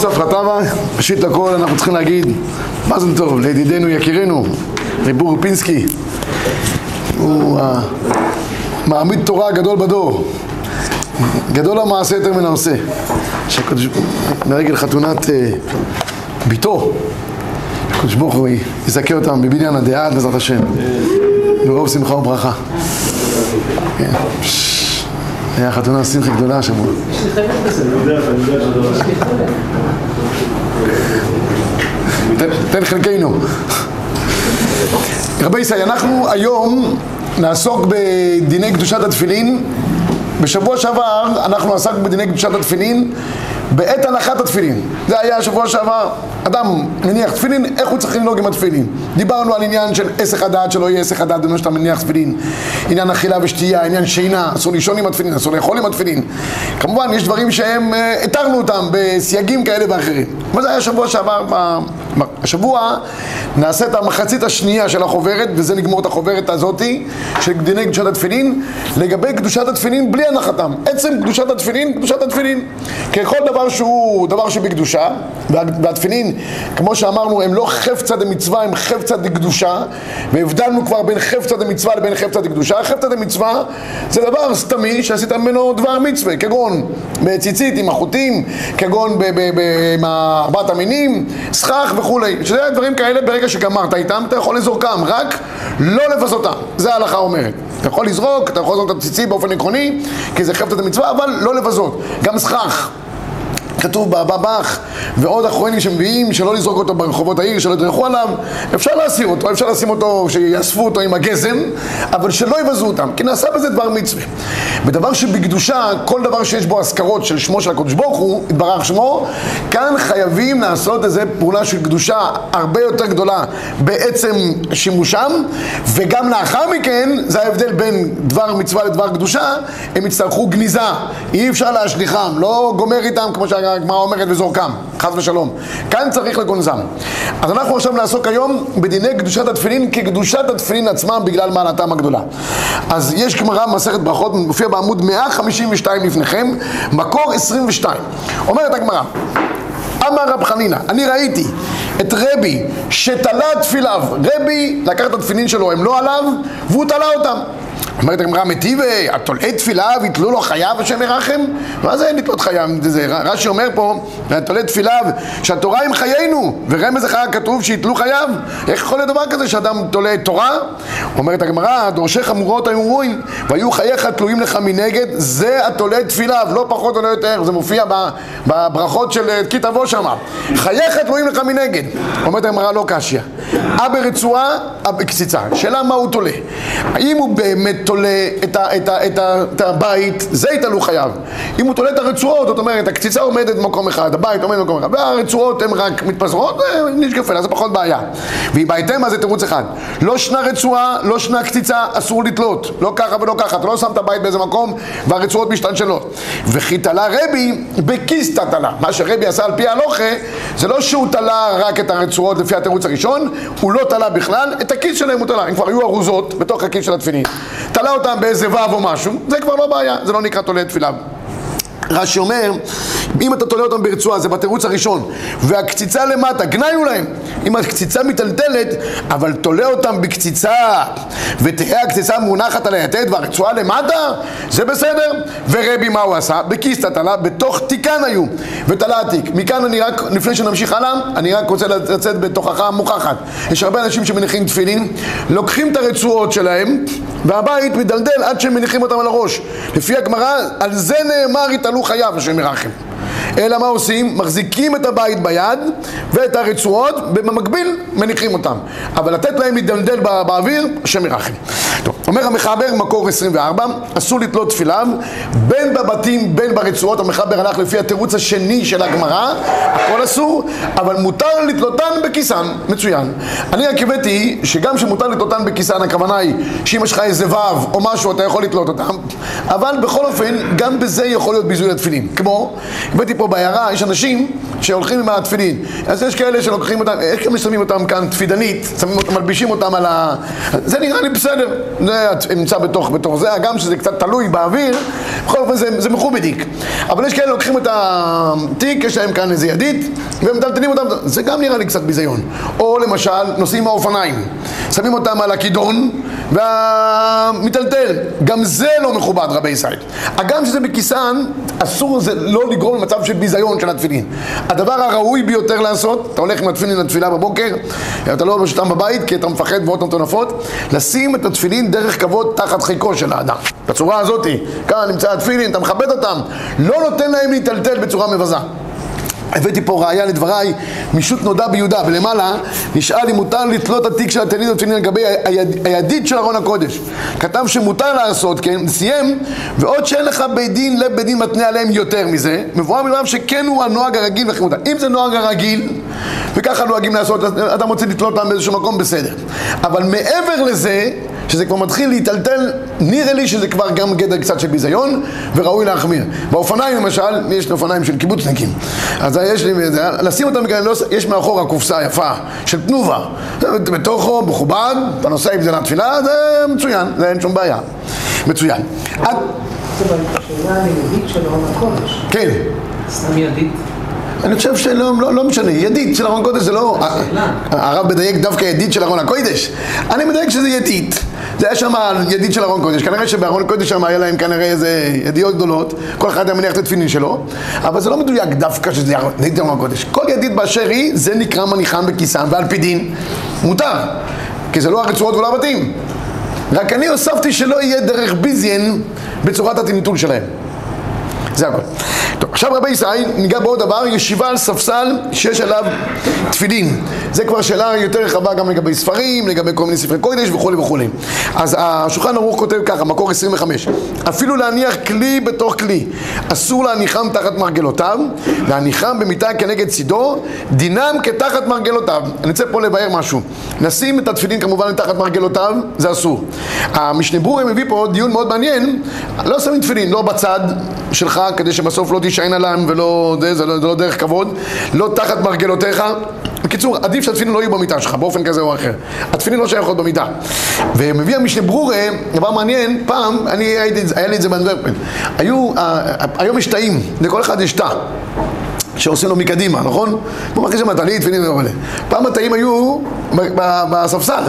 צפרא טבא, ראשית לכל אנחנו צריכים להגיד מזל טוב לידידנו יקירנו ריבור פינסקי. הוא המעמיד תורה הגדול בדור. גדול המעשה יותר מן העושה שהקדוש מרגל חתונת אה, ביתו הקדוש ברוך הוא יזכה אותם בבניין הדעה בעזרת השם. ברוב שמחה וברכה. היה חתונה שמחה גדולה השבוע. תן חלקנו. רבי ישראל, אנחנו היום נעסוק בדיני קדושת התפילין. בשבוע שעבר אנחנו עסקנו בדיני קדושת התפילין בעת הנחת התפילין. זה היה השבוע שעבר. אדם מניח תפילין, איך הוא צריך לנהוג עם התפילין? דיברנו על עניין של עסק הדעת, שלא יהיה עסק הדעת במה שאתה מניח תפילין. עניין אכילה ושתייה, עניין שינה, אסור לישון עם התפילין, אסור לאכול עם התפילין. כמובן, יש דברים שהם, אה, התרנו אותם בסייגים כאלה ואחרים. אבל זה היה שבוע שעבר, השבוע נעשה את המחצית השנייה של החוברת, וזה נגמור את החוברת הזאתי, של דיני קדושת התפילין, לגבי קדושת התפילין בלי הנחתם. עצם קדושת התפילין, קדושת התפילין. ככל דבר שהוא דבר שבקדושה, והתפילין, כמו שאמרנו, הם לא חפצא דמצווה, הם חפצא דקדושה, והבדלנו כבר בין חפצא דמצווה לבין חפצא דקדושה. חפצא דמצווה זה דבר סתמי שעשית ממנו דבר מצווה, כגון בציצית עם החוטים, כגון עם ארבעת המינים, סכך וכולי. שזה דברים כאלה, ברגע שגמרת איתם, אתה יכול לזורקם, רק לא לבזותם. זה ההלכה אומרת. אתה יכול לזרוק, אתה יכול לזרוק את הבסיסי באופן עקרוני, כי זה חפצת המצווה, אבל לא לבזות. גם סכך. כתוב בבבח ועוד אחרונים שמביאים שלא לזרוק אותו ברחובות העיר, שלא ידרכו עליו אפשר להסיר אותו, אפשר לשים אותו, שיאספו אותו עם הגזם אבל שלא יבזו אותם, כי נעשה בזה דבר מצווה. בדבר שבקדושה, כל דבר שיש בו הזכרות של שמו של הקדוש ברוך הוא, יתברך שמו כאן חייבים לעשות איזה פעולה של קדושה הרבה יותר גדולה בעצם שימושם וגם לאחר מכן, זה ההבדל בין דבר מצווה לדבר קדושה הם יצטרכו גניזה, אי אפשר להשליחם, לא גומר איתם כמו שה... הגמרא אומרת וזורקם, חס ושלום. כאן צריך לגונזם. אז אנחנו עכשיו נעסוק היום בדיני קדושת התפילין כקדושת התפילין עצמם בגלל מעלתם הגדולה. אז יש גמרא במסכת ברכות, מופיע בעמוד 152 לפניכם, מקור 22. אומרת הגמרא אמר רב חנינא, אני ראיתי את רבי שתלה תפיליו, רבי לקח את התפילין שלו, הם לא עליו, והוא תלה אותם. אומרת הגמרא מטיבי, התולעי תפילה ויתלו לו חייו השם ירחם? מה זה לתלות חייו? רש"י אומר פה, התולעי תפילה שהתורה עם חיינו, ורמז אחד כתוב שיתלו חייו. איך יכול להיות דבר כזה שאדם תולה תורה? אומרת הגמרא, דורשי חמורות היו רואים, והיו חייך תלויים לך מנגד, זה התולעי תפילה, לא פחות ולא יותר, זה מופיע בברכות של כי תבוא שמה. חייך תלויים לך מנגד. אומרת הגמרא לא קשיא. אה ברצועה, אה בקציצה. שאלה מה הוא תולה. האם הוא באמת תולה את, ה, את, ה, את, ה, את הבית, זה יתעלו חייו. אם הוא תולה את הרצועות, זאת אומרת, הקציצה עומדת במקום אחד, הבית עומד במקום אחד, והרצועות הן רק מתפזרות, אה, נשקפל, אז זה פחות בעיה. והיא בהתאמה זה תירוץ אחד. לא שנה רצועה, לא שנה קציצה, אסור לתלות. לא ככה ולא ככה, אתה לא שם את הבית באיזה מקום והרצועות משתלשלות. וכי תלה רבי בכיסתא תלה. מה שרבי עשה על פי הלוכה, זה לא שהוא תלה רק את הרצועות לפי התירוץ הראשון, הוא לא תלה בכלל, את הכיס שלהם הוא תלה. הם כבר היו ארוזות בתוך הכיס של התפילין. תלה אותם באיזה וו או משהו, זה כבר לא בעיה, זה לא נקרא תולה תפילה. רש"י אומר, אם אתה תולה אותם ברצועה, זה בתירוץ הראשון, והקציצה למטה, גנאי להם. אם הקציצה מיטלטלת, אבל תולה אותם בקציצה, ותהא הקציצה מונחת על היתד והרצועה למטה, זה בסדר. ורבי מה הוא עשה? בכיסתא תלה, בתוך תיקן היו, ותלה עתיק. מכאן אני רק, לפני שנמשיך הלאה, אני רק רוצה לצאת בתוכחה מוכחת. יש הרבה אנשים שמניחים תפילין, לוקחים את הרצועות שלהם, והבית מדלדל עד שהם מניחים אותם על הראש. לפי הגמרא, על זה נאמר התעלו חייו, השם ירחם. אלא מה עושים? מחזיקים את הבית ביד ואת הרצועות ובמקביל מניחים אותם. אבל לתת להם להידלדל באוויר, השם ירחם. טוב, אומר המחבר, מקור 24 אסור לתלות תפיליו בין בבתים בין ברצועות המחבר הלך לפי התירוץ השני של הגמרא הכל אסור, אבל מותר לתלותן בכיסן מצוין. אני רק הבאתי שגם שמותר לתלותן בכיסן הכוונה היא שאם יש לך איזה וו או משהו אתה יכול לתלות אותם אבל בכל אופן גם בזה יכול להיות ביזוי לתפילין. כמו, הבאתי פה בעיירה, יש אנשים שהולכים עם התפילין. אז יש כאלה שלוקחים אותם, איך הם שמים אותם כאן תפידנית, שמים אותם, מלבישים אותם על ה... זה נראה לי בסדר. זה נמצא בתוך, בתוך זה, הגם שזה קצת תלוי באוויר, בכל אופן זה, זה מכובדיק. אבל יש כאלה לוקחים את התיק, יש להם כאן איזה ידית, ומטלטלים אותם, זה גם נראה לי קצת ביזיון. או למשל, נוסעים מהאופניים, שמים אותם על הכידון, והמיטלטל, גם זה לא מכובד רבי ישראל. הגם שזה בכיסן, אסור זה לא לגרום למצב של ביזיון של התפילין. הדבר הראוי ביותר לעשות, אתה הולך עם התפילין לתפילה בבוקר, אתה לא משותף בבית כי אתה מפחד מאוד מטונפות, לשים את התפילין דרך כבוד תחת חיקו של האדם. בצורה הזאת, כאן נמצא התפילין, אתה מכבד אותם, לא נותן להם להיטלטל בצורה מבזה. הבאתי פה ראייה לדבריי, מישות נודע ביהודה, ולמעלה נשאל אם מותר לתלות התיק של התלמיד התפילין לגבי היד, הידית של ארון הקודש. כתב שמותר לעשות, כן, סיים, ועוד שאין לך בית דין, לב בית דין מתנה עליהם יותר מזה, מבואר מלבב שכן הוא הנוהג הרגיל וכמותה. אם זה נוהג הרגיל, וככה נוהגים לעשות, אתה רוצה לתלות אותם באיזשהו מקום, בסדר. אבל מעבר לזה, שזה כבר מתחיל להיטלטל, נראה לי שזה כבר גם גדר קצת של ביזיון, וראוי להחמיר. באופניים למשל, יש לי אופניים של קיבוצניקים. אז יש לי, לשים אותם לא, יש מאחורה קופסה יפה של תנובה. בתוכו, מכובד, אתה נוסע עם זה לתפילה, זה מצוין, זה אין שום בעיה. מצוין. הקודש. כן. סתם ידית. אני חושב שלא לא, לא משנה, ידית של ארון קודש זה לא... הרב מדייק דווקא ידית של ארון הקודש. אני מדייק שזה ידית. זה היה שם ידית של ארון קודש. כנראה שבארון קודש שם היה להם כנראה איזה ידיעות גדולות. כל אחד היה מניח את התפילין שלו. אבל זה לא מדויק דווקא שזה ידית של ארון קודש. כל ידית באשר היא, זה נקרא מניחם בכיסם, ועל פי דין מותר. כי זה לא הרצועות ולא הבתים. רק אני הוספתי שלא יהיה דרך ביזיין בצורת הטינטול שלהם. זה הכל. טוב, עכשיו רבי ישראל ניגע בעוד דבר, ישיבה על ספסל שיש עליו תפילין. זה כבר שאלה יותר רחבה גם לגבי ספרים, לגבי כל מיני ספרי קודש וכולי וכולי. אז השולחן ערוך כותב ככה, מקור 25, אפילו להניח כלי בתוך כלי, אסור להניחם תחת מרגלותיו, להניחם במיטה כנגד צידו, דינם כתחת מרגלותיו. אני רוצה פה לבאר משהו. נשים את התפילין כמובן תחת מרגלותיו, זה אסור. המשנה ברורה מביא פה דיון מאוד מעניין, לא שמים תפילין, לא בצד שלך, כדי שבסוף לא תישען עליהם ולא, זה, זה, לא, זה לא דרך כבוד, לא תחת מרגלותיך. בקיצור, עדיף שהתפילין לא יהיו במיטה שלך, באופן כזה או אחר. התפילין לא שייכות במיטה. ומביא המשנה ברורה, דבר מעניין, פעם, אני הייתי, היה לי את זה באנדרפן. היו, היום יש תאים, לכל אחד יש תא. שעושים לו מקדימה, נכון? הוא מרגיש שם טלית. פעם התאים היו בספסל.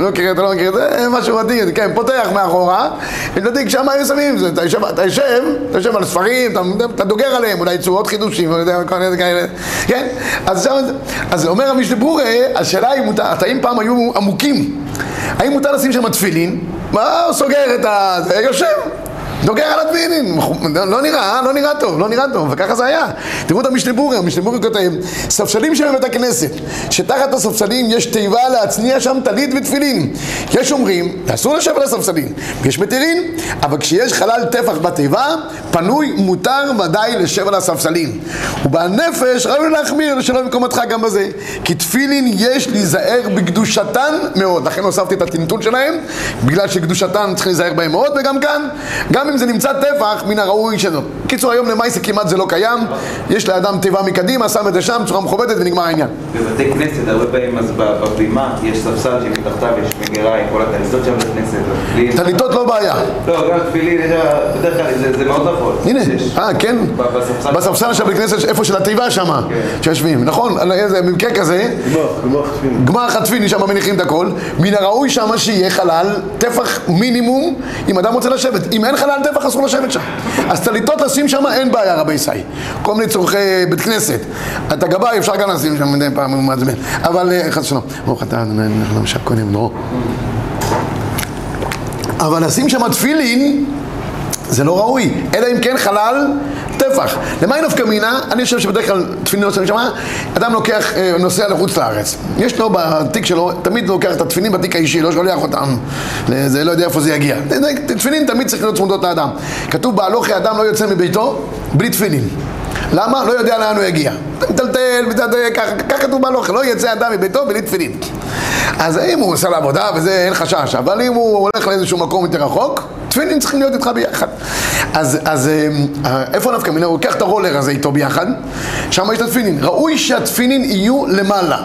לא מכיר, אתה לא מכיר את זה, משהו מדהים, כן, פותח מאחורה, ולדעתי שם היו שמים, אתה יושב, אתה יושב, אתה יושב על ספרים, אתה דוגר עליהם, אולי עוד חידושים, כל מיני כאלה, כן? אז שם, אז אומר המשנה ברורה, השאלה היא, התאים פעם היו עמוקים, האם מותר לשים שם תפילין? מה הוא סוגר את ה... יושב דוגר על הדמינים, לא נראה, לא נראה טוב, לא נראה טוב, וככה זה היה. תראו את המשנה בורי, המשנה בורי כותב, ספסלים של בית הכנסת, שתחת הספסלים יש תיבה להצניע שם טלית ותפילין. יש אומרים, אסור לשבת על הספסלים, יש מתירים, אבל כשיש חלל טפח בתיבה, פנוי, מותר ודאי לשב על הספסלים. ובנפש ראוי להחמיר שלא במקומתך גם בזה, כי תפילין יש להיזהר בקדושתן מאוד, לכן הוספתי את הטינטון שלהם, בגלל שקדושתן צריך להיזהר בהם מאוד, וגם כאן, גם אם זה נמצא טפח, מן הראוי שזאת. בקיצור, היום למעשה כמעט זה לא קיים, יש לאדם תיבה מקדימה, שם את זה שם, בצורה מכובדת ונגמר העניין. בבתי כנסת, הרבה פעמים אז בבימה יש ספסל שמתחתיו יש מגירה עם כל הטליתות שם בכנסת. טליתות לא בעיה. לא, גם תפילין, בדרך כלל זה מאוד נפוץ. הנה, אה, כן? בספסל של בית כנסת, איפה של התיבה שם, כן. שיושבים, נכון? איזה במקרה כזה, גמר חטפין, שם מניחים את הכל, מן הראוי שם שיהיה חלל, טפח מינימום, אם אדם רוצה לשבת. אם אין חלל טפח אסור לשבת שם. אז טליתות לשים שם אין בעיה רבי סי. כל מיני צורכי בית כנסת. את הגבאי אפשר גם לשים שם מדי פעם, הוא מעצבן. אבל אה, חס ושלום. ברוך אתה, אדוני, אנחנו למשל קונים, לא. אבל לשים שם תפילין זה לא ראוי, אלא אם כן חלל טפח. למה היא נפקא מינה? אני חושב שבדרך כלל תפילין לא שמים אדם לוקח, אה, נוסע לחוץ לארץ. יש לו בתיק שלו, תמיד לוקח את התפילין בתיק האישי, לא שולח אותם, זה לא יודע איפה זה יגיע. תפילין תמיד צריך להיות צמודות לאדם. כתוב בהלוכי אדם לא יוצא מביתו בלי תפילין. למה? לא יודע לאן הוא יגיע. מטלטל, ככה כתוב בהלוכי, לא יצא אדם מביתו בלי תפילין. אז אם הוא עושה לעבודה וזה, אין חשש, אבל אם הוא הולך לאיזשהו מקום יותר רחוק, תפילין צריכים להיות איתך ביחד. אז, אז אה, איפה נפקא מינה? הוא לוקח את הרולר הזה איתו ביחד, שם יש את התפילין. ראוי שהתפילין יהיו למעלה.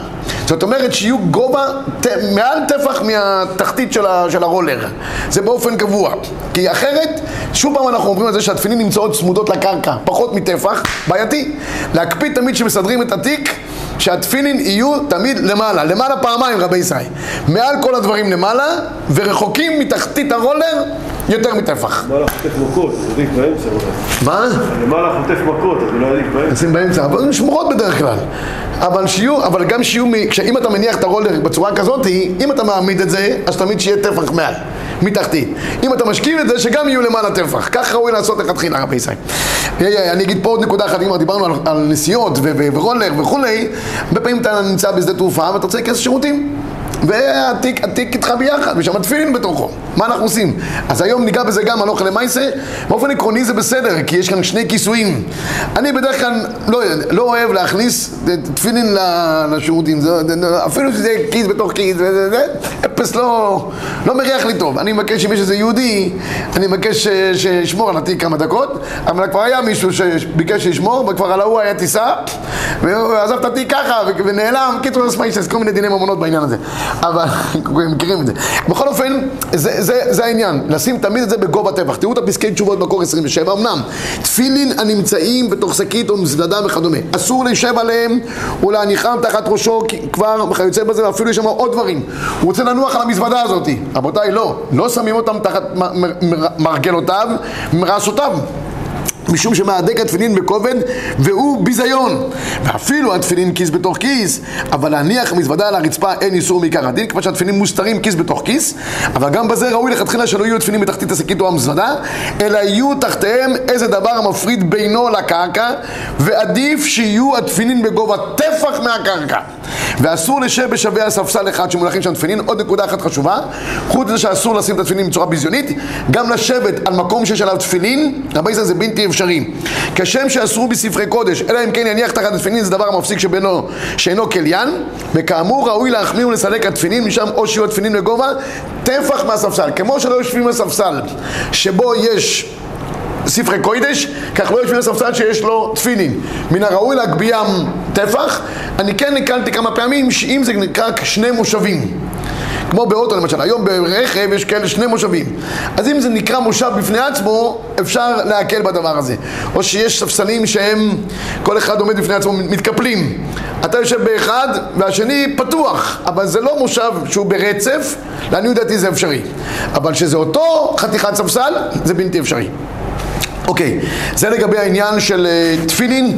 זאת אומרת שיהיו גובה ת- מעל טפח מהתחתית של, ה, של הרולר. זה באופן קבוע. כי אחרת, שוב פעם אנחנו אומרים על זה שהתפילין נמצאות צמודות לקרקע, פחות מטפח, בעייתי. להקפיד תמיד כשמסדרים את התיק, שהתפילין יהיו תמיד למעלה, למעלה פעמיים רבי ישראל. מעל כל הדברים למעלה, ורחוקים מתחתית הרולר יותר מטפח. למעלה חוטף מכות, אז עדיף באמצע אולי. מה? למעלה חוטף מכות, אז אולי עדיף באמצע. נשים באמצע, אבל הן שמורות בדרך כלל. אבל שיהיו, אבל גם שיהיו, כשאם אתה מניח את הרולר בצורה כזאת, אם אתה מעמיד את זה, אז תמיד שיהיה טפח מעל, מתחתית. אם אתה משכיב את זה, שגם יהיו למעלה טפח. כך ראוי לעשות לכתחילה, רבי ישראל. אני אגיד פה עוד נקודה אחת, אם דיברנו על, על נסיעות ורולר וכולי, הרבה פעמים אתה נמצא בשדה תעופה ואתה רוצה להיכנס לשירותים. והתיק התיק איתך ביחד, ושם תפילין בתוכו. מה אנחנו עושים? אז היום ניגע בזה גם, הלוך למעשה. באופן עקרוני זה בסדר, כי יש כאן שני כיסויים. אני בדרך כלל לא, לא אוהב להכניס תפילין לשירותים. אפילו שזה כיס בתוך כיס, אפס לא, לא מריח לי טוב. אני מבקש, אם יש איזה יהודי, אני מבקש ש- שישמור על התיק כמה דקות, אבל כבר היה מישהו שביקש שישמור, וכבר על ההוא היה טיסה, והוא עזב את התיק ככה, ונעלם. קיצור, יש כל מיני דיני ממונות בעניין הזה. אבל מכירים את זה. בכל אופן, זה, זה, זה העניין, לשים תמיד את זה בגובה טפח. תראו את הפסקי תשובות בקור 27, אמנם תפילין הנמצאים בתוך שקית או מזוודה וכדומה. אסור להישב עליהם ולהניחם תחת ראשו כבר וכיוצא בזה, ואפילו יש שם עוד דברים. הוא רוצה לנוח על המזוודה הזאת. רבותיי, לא, לא שמים אותם תחת מרגלותיו, מרעשותיו. משום שמהדק התפילין בכובד והוא ביזיון. ואפילו התפילין כיס בתוך כיס אבל להניח מזוודה על הרצפה אין איסור מעיקר הדין כמו שהתפילין מוסתרים כיס בתוך כיס אבל גם בזה ראוי לכתחילה שלא יהיו תפילין בתחתית השקית או המזוודה אלא יהיו תחתיהם איזה דבר המפריד בינו לקרקע ועדיף שיהיו התפילין בגובה טפח מהקרקע. ואסור לשב בשווה הספסל אחד שמונחים שם תפילין. עוד נקודה אחת חשובה חוץ מזה שאסור לשים את התפילין בצורה ביזיונית גם לשבת על מקום שיש עליו תפילין רבי זה בלתי אפשרי כשם שאסרו בספרי קודש אלא אם כן יניח תחת התפילין זה דבר המפסיק שבינו שאינו כליין וכאמור ראוי להחמיר ולסלק התפילין משם או שיהיו התפילין לגובה טפח מהספסל כמו שלא יושבים על ספסל שבו יש ספרי קוידש, כך לא יושבים לספסל שיש לו תפילין. מן הראוי להגביהם טפח. אני כן נקלתי כמה פעמים שאם זה נקרא שני מושבים. כמו באוטו למשל, היום ברכב יש כאלה שני מושבים. אז אם זה נקרא מושב בפני עצמו, אפשר להקל בדבר הזה. או שיש ספסלים שהם, כל אחד עומד בפני עצמו, מתקפלים. אתה יושב באחד והשני פתוח, אבל זה לא מושב שהוא ברצף, לעניות דעתי זה אפשרי. אבל שזה אותו חתיכת ספסל, זה בלתי אפשרי. אוקיי, זה לגבי העניין של אה, תפילין,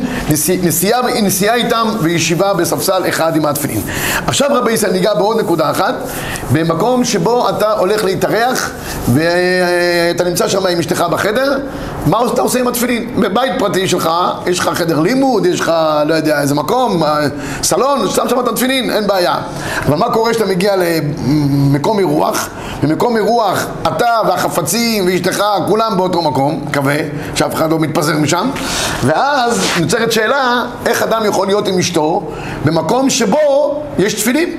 נסיעה, נסיעה איתם וישיבה בספסל אחד עם התפילין. עכשיו רבי ישראל ניגע בעוד נקודה אחת, במקום שבו אתה הולך להתארח ואתה נמצא שם עם אשתך בחדר, מה אתה עושה עם התפילין? בבית פרטי שלך, יש לך חדר לימוד, יש לך, לא יודע, איזה מקום, אה, סלון, שם שם את התפילין, אין בעיה. אבל מה קורה כשאתה מגיע למקום אירוח, במקום אירוח אתה והחפצים ואשתך, כולם באותו מקום, מקווה, שאף אחד לא מתפזר משם, ואז נוצרת שאלה, איך אדם יכול להיות עם אשתו במקום שבו יש תפילין?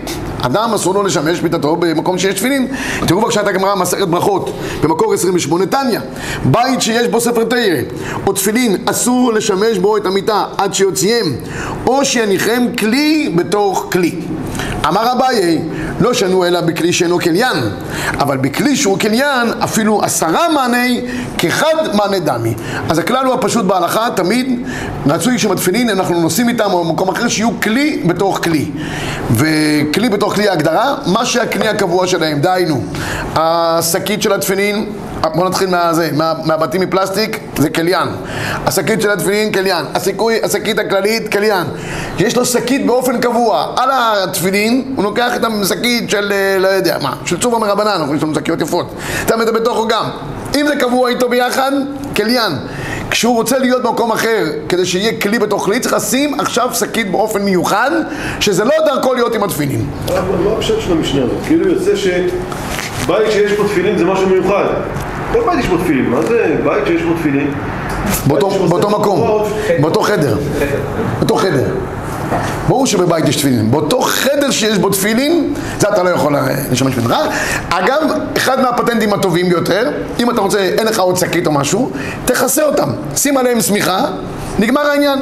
אדם אסור לו לשמש מיטתו במקום שיש תפילין. תראו בבקשה את הגמרא מסכת ברכות, במקור 28 תניא. בית שיש בו ספר תורה או תפילין, אסור לשמש בו את המיטה עד שיוציאם, או שיניחם כלי בתוך כלי. אמר אביי, לא שנו אלא בכלי שאינו כליין, אבל בכלי שהוא כליין, אפילו עשרה מאני כחד מאנא דמי. אז הכלל הוא הפשוט בהלכה, תמיד רצוי שתפילין, אנחנו נוסעים איתם או במקום אחר, שיהיו כלי בתוך כלי. וכלי בתוך כלי ההגדרה, מה שהכלי הקבוע שלהם, דהיינו, השקית של התפילין, בוא נתחיל מהזה, מה, מהבתים מפלסטיק, זה כליין. השקית של התפילין, כליין. הכיסוי, השקית הכללית, כליין. יש לו שקית באופן קבוע. על התפילין, הוא לוקח את השקית של, אה, לא יודע מה, של צורבא מרבנן, יש לנו שקיות יפות. שם את בתוכו גם. אם זה קבוע איתו ביחד, קליין. כשהוא רוצה להיות במקום אחר, כדי שיהיה כלי בתוך כלי, צריך לשים עכשיו שקית באופן מיוחד, שזה לא דרכו להיות עם התפילין. מה הפשט של המשנה הזאת? כאילו יוצא שבית שיש בו תפילין זה משהו מיוחד. כל בית יש בו תפילין, מה זה בית שיש בו תפילין? באותו, מקום, תורה, באותו חדר, באותו חדר. ברור שבבית יש תפילין. באותו חדר שיש בו תפילין, זה אתה לא יכול אה, לשמש בדרך. אגב, אחד מהפטנטים הטובים ביותר, אם אתה רוצה, אין לך עוד שקית או משהו, תכסה אותם. שים עליהם שמיכה, נגמר העניין.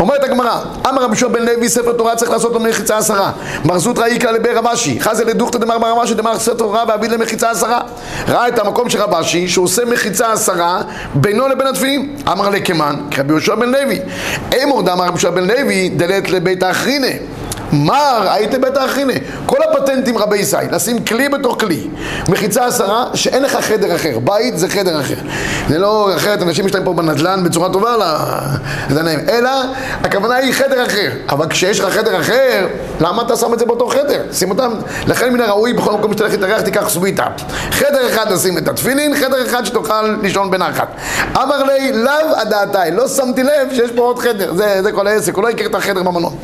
אומרת הגמרא, אמר רבי שוע בן לוי, ספר תורה צריך לעשות לו מחיצה עשרה. מרזות ראי כלל לבי רבשי, חזה לדוכתא דמר בר רבשי דמר ספר תורה ואביא למחיצה עשרה. ראה את המקום של רבשי, שהוא עושה מחיצה עשרה בינו לבין התפילין. אמר לקמן, כרבי יהושע בן לוי. אמור דאמר רבי יהושע בן לוי, דלת לבית האחרינא. מר, הייתם בית האחרינא. כל הפטנטים רבי ישי, לשים כלי בתוך כלי. מחיצה עשרה, שאין לך חדר אחר. בית זה חדר אחר. זה לא אחרת, אנשים יש להם פה בנדל"ן בצורה טובה, זה נעים. אלא, הכוונה היא חדר אחר. אבל כשיש לך חדר אחר, למה אתה שם את זה באותו חדר? שים אותם, לכן מן הראוי, בכל מקום שתלך להתארח, תיקח סוויטה. חדר אחד תשים את התפילין, חדר אחד שתוכל לישון בנחת. אמר לי, לאו הדעתי, לא שמתי לב שיש פה עוד חדר. זה, זה כל העסק, הוא לא הכיר את החדר במלון.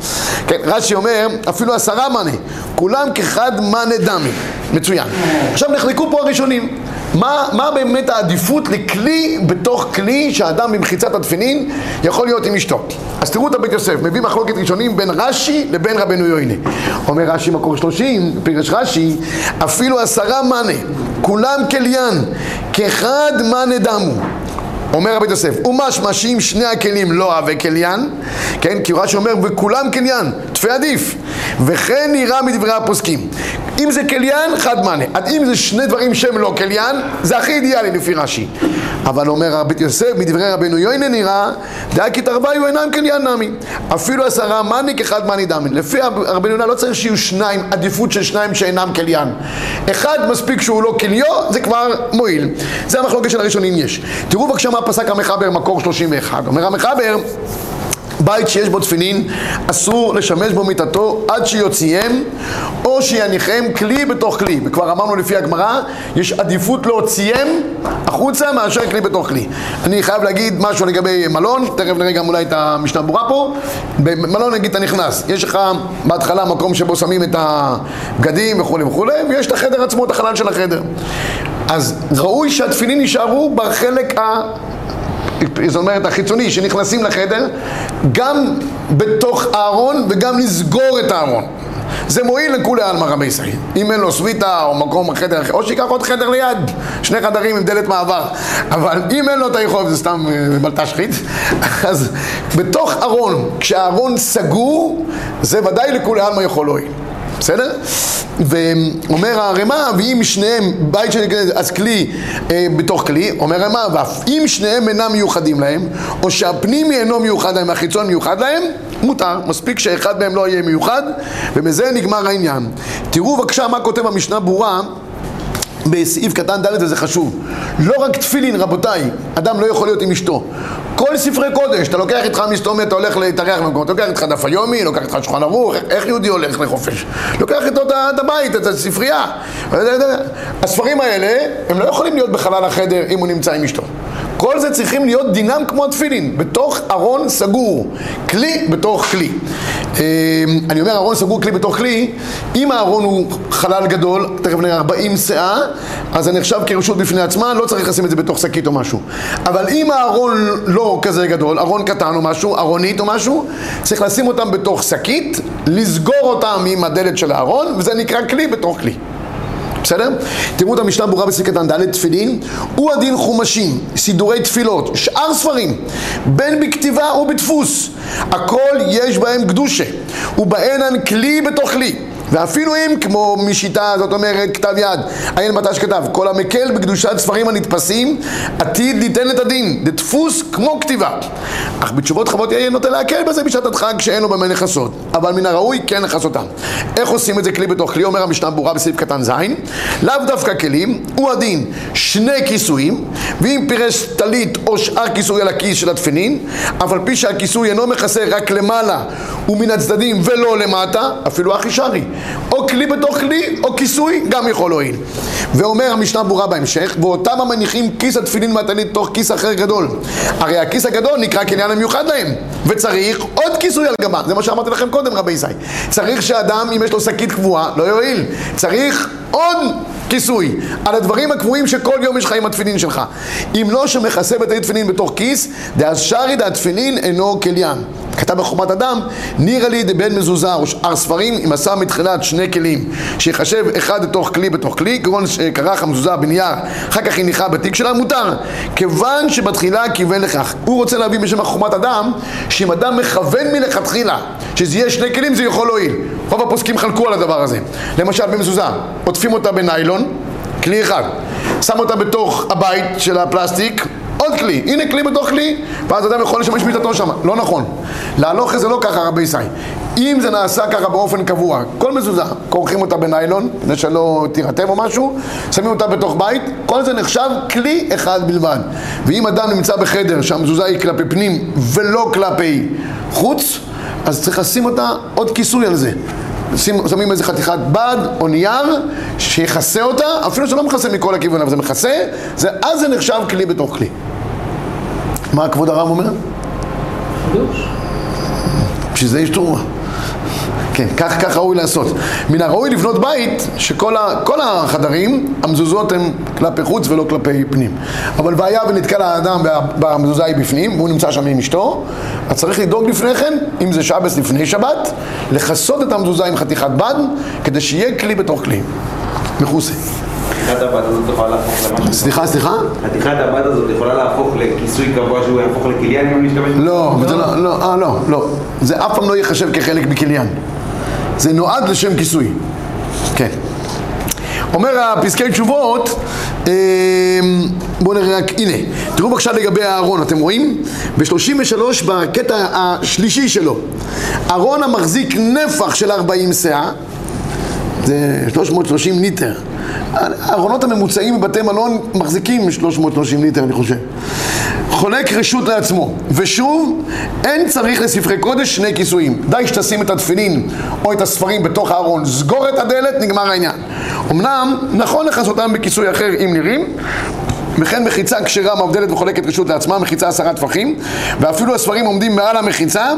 כן, רש"י אומר, אפילו עשרה מאנה, כולם כחד מאנה דמי. מצוין. עכשיו נחלקו פה הראשונים. מה, מה באמת העדיפות לכלי בתוך כלי שהאדם במחיצת התפילין יכול להיות עם אשתו? אז תראו את הבית יוסף, מביא מחלוקת ראשונים בין רש"י לבין רבנו יוינה. אומר רש"י מקור שלושים, פירש רש"י, אפילו עשרה מאנה, כולם כליין, כחד מאנה דמו. אומר רבי יוסף, ומשמע שאם שני הכלים לא אהבי כליין, כן, כי רש"י אומר, וכולם כליין, תפי עדיף. וכן נראה מדברי הפוסקים. אם זה כליין, חד מענה. אם זה שני דברים שהם לא כליין, זה הכי אידיאלי לפי רש"י. אבל אומר רבי יוסף, מדברי רבנו יוינה נראה, דאי כי תרוויו אינם כליין נמי. אפילו עשרה מאני כחד מאני דמי. לפי רבנו יונה לא צריך שיהיו שניים, עדיפות של שניים שאינם כליין. אחד מספיק שהוא לא כליו, זה כבר מועיל. זה המחלוקת של הראשונים יש. תראו בבקשה מה פסק המחבר, מקור 31. אומר המחבר, בית שיש בו תפילין, אסור לשמש בו מיטתו עד שיוציאם או שיניחם כלי בתוך כלי. וכבר אמרנו לפי הגמרא, יש עדיפות להוציאם החוצה מאשר כלי בתוך כלי. אני חייב להגיד משהו לגבי מלון, תכף נראה גם אולי את המשנה ברורה פה. במלון נגיד אתה נכנס, יש לך בהתחלה מקום שבו שמים את הבגדים וכולי וכולי, ויש את החדר עצמו, את החלל של החדר. אז ראוי שהתפילין יישארו בחלק ה... זאת אומרת החיצוני שנכנסים לחדר גם בתוך הארון וגם לסגור את הארון. זה מועיל לכולי עלמא רבי ישראל אם אין לו סוויטה או מקום חדר אחר או שיקח עוד חדר ליד. שני חדרים עם דלת מעבר. אבל אם אין לו את היכולת זה סתם אה, בלטה אז בתוך ארון כשהארון סגור זה ודאי לכולי עלמא יכול להועיל בסדר? ואומר הרמ"א, ואם שניהם, בית של אז כלי אה, בתוך כלי, אומר הרמ"א, ואף אם שניהם אינם מיוחדים להם, או שהפנימי אינו מיוחד להם, והחיצון מיוחד להם, מותר, מספיק שאחד מהם לא יהיה מיוחד, ומזה נגמר העניין. תראו בבקשה מה כותב המשנה ברורה בסעיף קטן ד' וזה חשוב. לא רק תפילין, רבותיי, אדם לא יכול להיות עם אשתו. כל ספרי קודש, אתה לוקח איתך מסתומי, אתה הולך להתארח במקום, אתה לוקח איתך דף היומי, לוקח איתך שולחן ערוך, איך יהודי הולך לחופש? לוקח איתו את הבית, את הספרייה. הספרים האלה, הם לא יכולים להיות בחלל החדר אם הוא נמצא עם אשתו. כל זה צריכים להיות דינם כמו התפילין, בתוך ארון סגור, כלי בתוך כלי. אה, אני אומר ארון סגור, כלי בתוך כלי, אם הארון הוא חלל גדול, תכף נראה 40 שאה, אז זה נחשב כרשות בפני עצמה, לא צריך לשים את זה בתוך שקית או משהו. אבל אם הארון לא כזה גדול, ארון קטן או משהו, ארונית או משהו, צריך לשים אותם בתוך שקית, לסגור אותם עם הדלת של הארון, וזה נקרא כלי בתוך כלי. בסדר? תראו את המשנה ברורה בסעיף קטן ד' תפילין הוא הדין חומשים, סידורי תפילות, שאר ספרים בין בכתיבה ובדפוס הכל יש בהם קדושה ובהן כלי בתוך כלי ואפילו אם, כמו משיטה, זאת אומרת, כתב יד, עין מטש כתב, כל המקל בקדושת ספרים הנתפסים, עתיד ליתן את הדין, דדפוס כמו כתיבה. אך בתשובות חוות יהיה נוטה להקל בזה בשעת הדחק שאין לו במה לכסות, אבל מן הראוי כן לכסותם. איך עושים את זה כלי בתוך כלי? אומר המשנה ברורה בסעיף קטן ז', לאו דווקא כלים, הוא הדין שני כיסויים, ואם פירש טלית או שאר כיסוי על הכיס של התפנין, אף על פי שהכיסוי אינו מכסה רק למעלה ומן הצדדים ולא למטה, אפילו אחי שרי. או כלי בתוך כלי, או כיסוי, גם יכול להועיל. ואומר המשנה ברורה בהמשך, ואותם המניחים כיס התפילין מהטלית תוך כיס אחר גדול. הרי הכיס הגדול נקרא קניין המיוחד להם, וצריך עוד כיסוי על גבה. זה מה שאמרתי לכם קודם, רבי ישי. צריך שאדם, אם יש לו שקית קבועה, לא יועיל. צריך עוד כיסוי על הדברים הקבועים שכל יום יש לך עם התפילין שלך. אם לא שמכסה בתי תפילין בתוך כיס, דאז שרי דהתפילין אינו כליין. כתב בחומת אדם, נירא לי דבן מזוזה או שאר ספרים, אם עשה מתחילת שני כלים, שיחשב אחד לתוך כלי בתוך כלי, כגון שכרך המזוזה בנייר, אחר כך הניחה בתיק שלה, מותר. כיוון שבתחילה כיוון לכך. הוא רוצה להביא בשם חומת אדם, שאם אדם מכוון מלכתחילה, שזה יהיה שני כלים, זה יכול להועיל. רוב הפוסקים חלקו על הדבר הזה. למשל במזוזה, עוטפים אותה בניילון, כלי אחד. שם אותה בתוך הבית של הפלסטיק, עוד כלי, הנה כלי בתוך כלי, ואז אדם יכול לשמש מיטתו שם. לא נכון. להלוך זה לא ככה רבי ישי. אם זה נעשה ככה באופן קבוע, כל מזוזה, כורכים אותה בניילון, כדי שלא תירטב או משהו, שמים אותה בתוך בית, כל זה נחשב כלי אחד בלבד. ואם אדם נמצא בחדר שהמזוזה היא כלפי פנים ולא כלפי חוץ, אז צריך לשים אותה עוד כיסוי על זה. שים, שמים איזה חתיכת בד או נייר שיכסה אותה, אפילו שלא מכסה מכל הכיוון, אבל זה מכסה, זה, אז זה נחשב כלי בתוך כלי. מה כבוד הרב אומר? חידוש. בשביל זה יש תרומה. כן, כך, כך ראוי לעשות. מן הראוי לבנות בית שכל ה, כל החדרים, המזוזות הן כלפי חוץ ולא כלפי פנים. אבל והיה ונתקל האדם במזוזה היא בפנים, והוא נמצא שם עם אשתו, אז צריך לדאוג לפני כן, אם זה שבס לפני שבת, לכסות את המזוזה עם חתיכת בד, כדי שיהיה כלי בתוך כלי. למשהו... סליחה, סליחה? חתיכת הבד הזאת יכולה להפוך לכיסוי קבוע שהוא יהפוך לכליה אם אני משתמש? לא, לא, לא, אה, לא, לא. זה אף פעם לא ייחשב כחלק מכליין. זה נועד לשם כיסוי. כן. אומר הפסקי תשובות, אמ, בואו נראה רק, הנה, תראו בבקשה לגבי הארון, אתם רואים? ב-33 בקטע השלישי שלו, ארון המחזיק נפח של 40 סאה, זה 330 ליטר. הארונות הממוצעים בבתי מלון מחזיקים 330 ליטר, אני חושב. חולק רשות לעצמו. ושוב, אין צריך לספרי קודש שני כיסויים. די שתשים את התפילין או את הספרים בתוך הארון, סגור את הדלת, נגמר העניין. אמנם, נכון לכסותם בכיסוי אחר אם נראים, וכן מחיצה כשרה מבדלת וחולקת רשות לעצמה, מחיצה עשרה טפחים, ואפילו הספרים עומדים מעל המחיצה,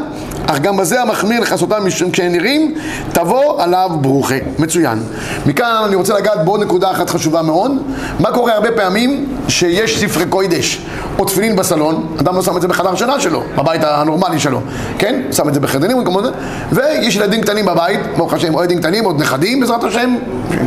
אך גם בזה המחמיר לכסותם כשהם נראים, תבוא עליו ברוכה. מצוין. מכאן אני רוצה לגעת בעוד נקודה אחת חשובה מאוד. מה קורה הרבה פעמים שיש ספרי קוידש או תפילין בסלון, אדם לא שם את זה בחדר שינה שלו, בבית הנורמלי שלו, כן? שם את זה בחדרים ויש ילדים קטנים בבית, ברוך השם, או ילדים קטנים, עוד נכדים בעזרת השם,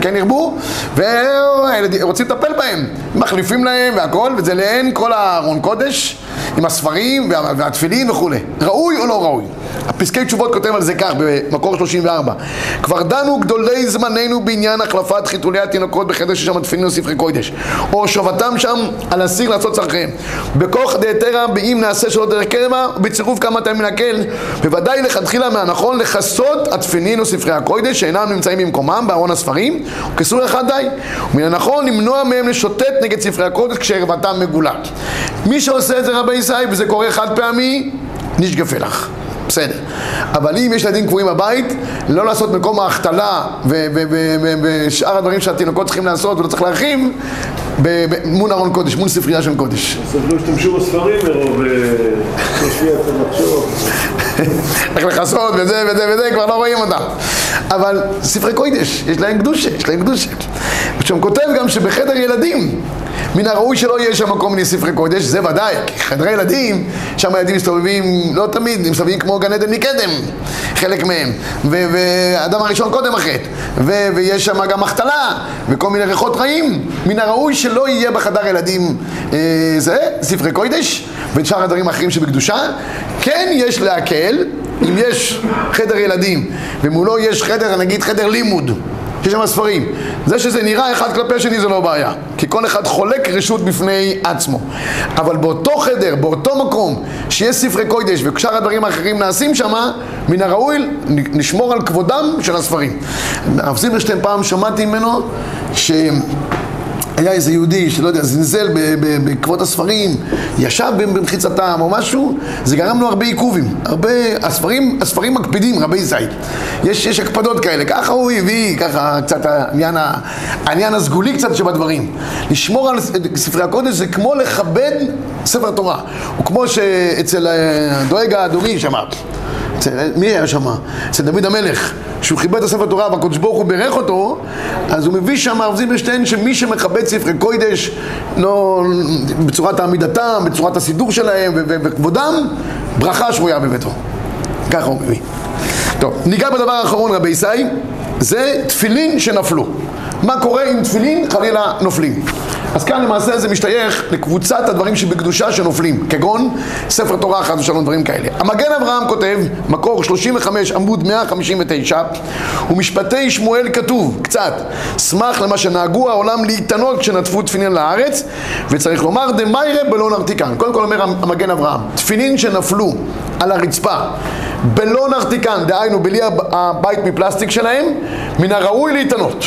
כן ירבו, ורוצים לטפל בהם, מחליפים להם והכל, וזה לעין כל הארון קודש, עם הספרים וה- והתפילין וכולי. ראוי או לא ראוי? הפסקי תשובות כותב על זה כך, במקור 34. כבר דנו גדולי זמננו בעניין החלפת חיתולי התינוקות בחדר ששם תפילין וספרי קודש, או הושבתם שם על הסיר לעשות צרכיהם. בכוח דהתרא, באם נעשה שלא דרך קרמה, בצירוף כמה תמים להקל, בוודאי לכתחילה מהנכון לכסות התפילין וספרי הקודש שאינם נמצאים במקומם בארון הספרים, וכיסוי אחד די. ומן הנכון למנוע מהם לשוטט נגד ספרי הקודש כשערוותם מגולת. מי שעושה את זה רבי ישי, וזה קורה חד פעמי, נשגפה לך. בסדר. אבל אם יש ילדים קבועים בבית, לא לעשות מקום ההחתלה ושאר הדברים שהתינוקות צריכים לעשות ולא צריך להרחיב מול ארון קודש, מול ספרייה של קודש. אז לא השתמשו בספרים מרוב אה, לחשוב. איך לכסות וזה וזה וזה, כבר לא רואים אותם. אבל ספרי קודש, יש להם קדושה, יש להם קדושה. ושם כותב גם שבחדר ילדים, מן הראוי שלא יהיה שם מקום לספרי קודש, זה ודאי, כי חדרי ילדים, שם ילדים מסתובבים, לא תמיד, הם מסתובבים כמו גן עדן מקדם, חלק מהם, ו- והאדם הראשון קודם החטא, ויש שם גם החתלה, וכל מיני ריחות רעים, מן הראוי שלא יהיה בחדר ילדים אה, זה, ספרי קודש, ושאר הדברים האחרים שבקדושה, כן יש להקל, אם יש חדר ילדים, ומולו יש חדר, נגיד חדר לימוד, שיש שם ספרים. זה שזה נראה אחד כלפי השני זה לא בעיה. כי כל אחד חולק רשות בפני עצמו. אבל באותו חדר, באותו מקום, שיש ספרי קודש ושאר הדברים האחרים נעשים שם, מן הראוי לשמור על כבודם של הספרים. הרב זילברשטיין פעם שמעתי ממנו ש... היה איזה יהודי שלא יודע, זלזל בעקבות הספרים, ישב במחיצתם או משהו, זה גרם לו הרבה עיכובים. הרבה, הספרים, הספרים מקפידים, רבי זית. יש, יש הקפדות כאלה, ככה הוא הביא, ככה קצת העניין, העניין הסגולי קצת שבדברים. לשמור על ספרי הקודש זה כמו לכבד ספר תורה. הוא כמו שאצל אה, הדואג האדומי אצל- מי היה שם? אצל דוד המלך, שהוא כיבד את הספר תורה והקדוש ברוך הוא בירך אותו, אז הוא מביא שם הרב זילברשטיין שמי שמכבד ספרי קוידש לא, בצורת עמידתם, בצורת הסידור שלהם וכבודם, ברכה שרויה בביתו. ככה הוא מביא. טוב, ניגע בדבר האחרון רבי ישי, זה תפילין שנפלו. מה קורה אם תפילין חלילה נופלים? אז כאן למעשה זה משתייך לקבוצת הדברים שבקדושה שנופלים, כגון ספר תורה חס ושלום, דברים כאלה. המגן אברהם כותב, מקור 35 עמוד 159, ומשפטי שמואל כתוב, קצת, סמך למה שנהגו העולם להתענות כשנטפו תפילין לארץ, וצריך לומר דמיירה בלא נרתיקן. קודם כל אומר המגן אברהם, תפילין שנפלו על הרצפה בלא נרתיקן, דהיינו בלי הבית מפלסטיק שלהם, מן הראוי להתענות.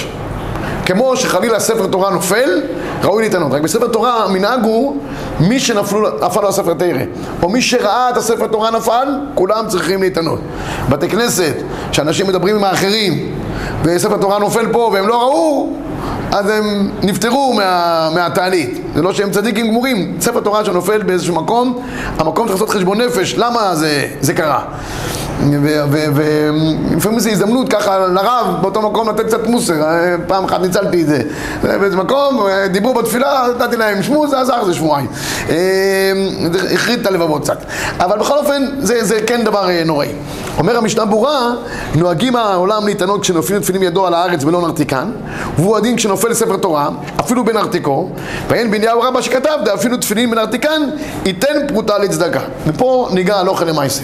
כמו שחלילה ספר תורה נופל, ראוי להתענות. רק בספר תורה המנהג הוא מי שנפלו, נפל לו הספר תרא, או מי שראה את הספר תורה נפל, כולם צריכים להתענות. בתי כנסת, שאנשים מדברים עם האחרים, וספר תורה נופל פה והם לא ראו, אז הם נפטרו מה, מהתענית. זה לא שהם צדיקים גמורים. ספר תורה שנופל באיזשהו מקום, המקום צריך לעשות חשבון נפש, למה זה, זה קרה? ולפעמים זו הזדמנות ככה לרב באותו מקום לתת קצת מוסר, פעם אחת ניצלתי את זה. באיזה מקום, דיברו בתפילה, נתתי להם שמוז, זה עזר זה שבועיים. החריד את הלבבות קצת. אבל בכל אופן, זה, זה כן דבר נוראי. אומר המשנה ברורה, נוהגים העולם להתענות כשנופלים תפילים ידו על הארץ ולא נרתיקן, והוא הדין כשנופל ספר תורה, אפילו בנרתיקו, ואין בניהו רבא שכתב, אפילו תפילין בנרתיקן, ייתן פרוטה לצדקה. ופה ניגע אוכל למעשה.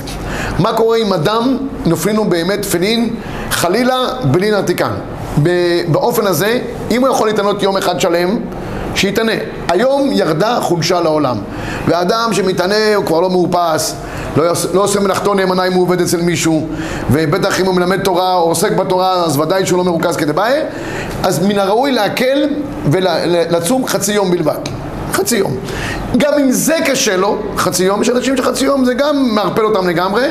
מה קורה אם אדם נופלים לו באמת תפילין, חלילה, בלי נרתיקן? באופן הזה, אם הוא יכול להתענות יום אחד שלם, שיתענה. היום ירדה חולשה לעולם. ואדם שמתענה הוא כבר לא מאופס, לא, לא עושה מלאכתו נאמנה אם הוא עובד אצל מישהו, ובטח אם הוא מלמד תורה או עוסק בתורה, אז ודאי שהוא לא מרוכז כדבעי. אז מן הראוי להקל ולצום חצי יום בלבד. חצי יום. גם אם זה קשה לו, חצי יום, יש אנשים שחצי יום זה גם מערפל אותם לגמרי,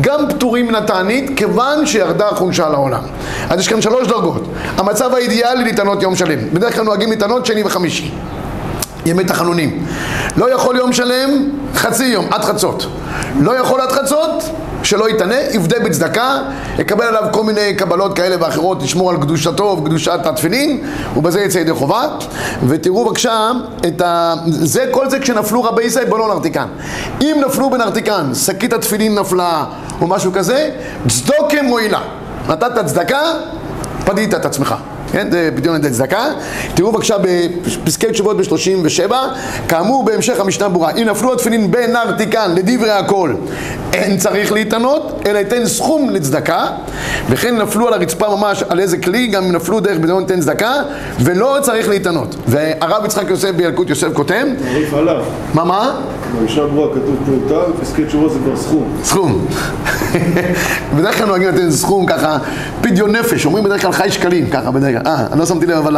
גם פטורים מן התענית, כיוון שירדה החולשה לעולם. אז יש כאן שלוש דרגות. המצב האידיאלי להתענות יום שלם. בדרך כלל נוהגים להתענות שני וחמישי. ימי תחנונים. לא יכול יום שלם, חצי יום, עד חצות. לא יכול עד חצות, שלא יתענה, יפדה בצדקה, יקבל עליו כל מיני קבלות כאלה ואחרות, לשמור על קדושתו וקדושת התפילין, ובזה יצא ידי חובה. ותראו בבקשה את ה... זה, כל זה כשנפלו רבי ישראל בלא נרתיקן. אם נפלו בנרתיקן, שקית התפילין נפלה או משהו כזה, צדוקה מועילה. נתת צדקה, פדית את עצמך. כן, זה פדיון ידי צדקה. תראו בבקשה בפסקי תשובות ב-37, כאמור בהמשך המשנה ברורה, אם נפלו התפילין בנרתיקן לדברי הכל, אין צריך להתענות, אלא ייתן סכום לצדקה, וכן נפלו על הרצפה ממש על איזה כלי, גם אם נפלו דרך בדיון ייתן צדקה, ולא צריך להתענות. והרב יצחק יוסף בילקוט יוסף כותב. מה מה? במשנה ברורה כתוב פרוטה, בפסקי תשובות זה כבר סכום. סכום. בדרך כלל נוהגים לתת סכום ככה, פדיון נפש, אומרים בדרך כלל חי שקלים, ככה בדרך כלל. אה, אני לא שמתי לב אבל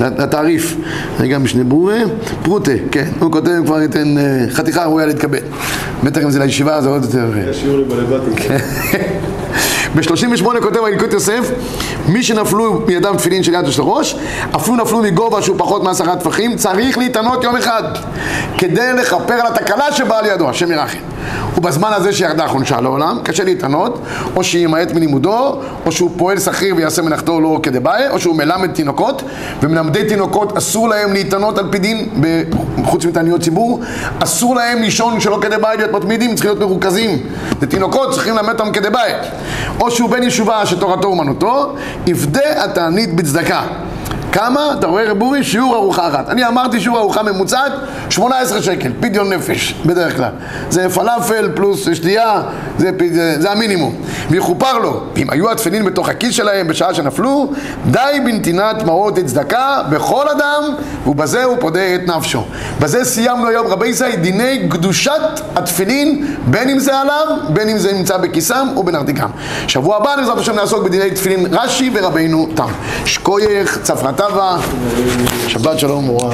לתעריף. רגע, משנה ברורה, פרוטה, כן, הוא כותב כבר ייתן חתיכה ראויה להתקבל. בטח אם זה לישיבה זה עוד יותר... יש שיעור לי בלבטים. ב-38 כותב הילקוט יוסף, מי שנפלו מידם תפילין של יד ושל ראש, אפילו נפלו מגובה שהוא פחות מעשרה טפחים, צריך להתענות יום אחד, כדי לכפר על התקלה שבאה על ידו, השם ירחם. ובזמן הזה שירדה חונשה לעולם, קשה להתענות, או שימעט מלימודו, או שהוא פועל שכיר ויעשה מלאכתו לא כדבעי, או שהוא מלמד תינוקות, ומלמדי תינוקות אסור להם להתענות על פי דין, חוץ מתעניות ציבור, אסור להם לישון שלא כדבעי להיות מתמידים, צריכים להיות מרוכזים. לתינוקות צריכים ללמד אותם כדבעי. או שהוא בן ישובה שתורתו אומנותו, יפדה התענית בצדקה. כמה? אתה רואה רב אורי? שיעור ארוחה אחת. אני אמרתי שיעור ארוחה ממוצעת 18 שקל, פדיון נפש, בדרך כלל. זה פלאפל פלוס שתייה, זה, זה, זה המינימום. ויכופר לו, אם היו התפילין בתוך הכיס שלהם בשעה שנפלו, די בנתינת מעות צדקה בכל אדם, ובזה הוא פודה את נפשו. בזה סיימנו היום רבי ישראל דיני קדושת התפילין, בין אם זה עליו, בין אם זה נמצא בכיסם או בנרתיקם. שבוע הבא בעזרת השם נעסוק בדיני תפילין רש"י ורבינו תם. שקוייך, צפרתה טבא, שבת שלום וברכה.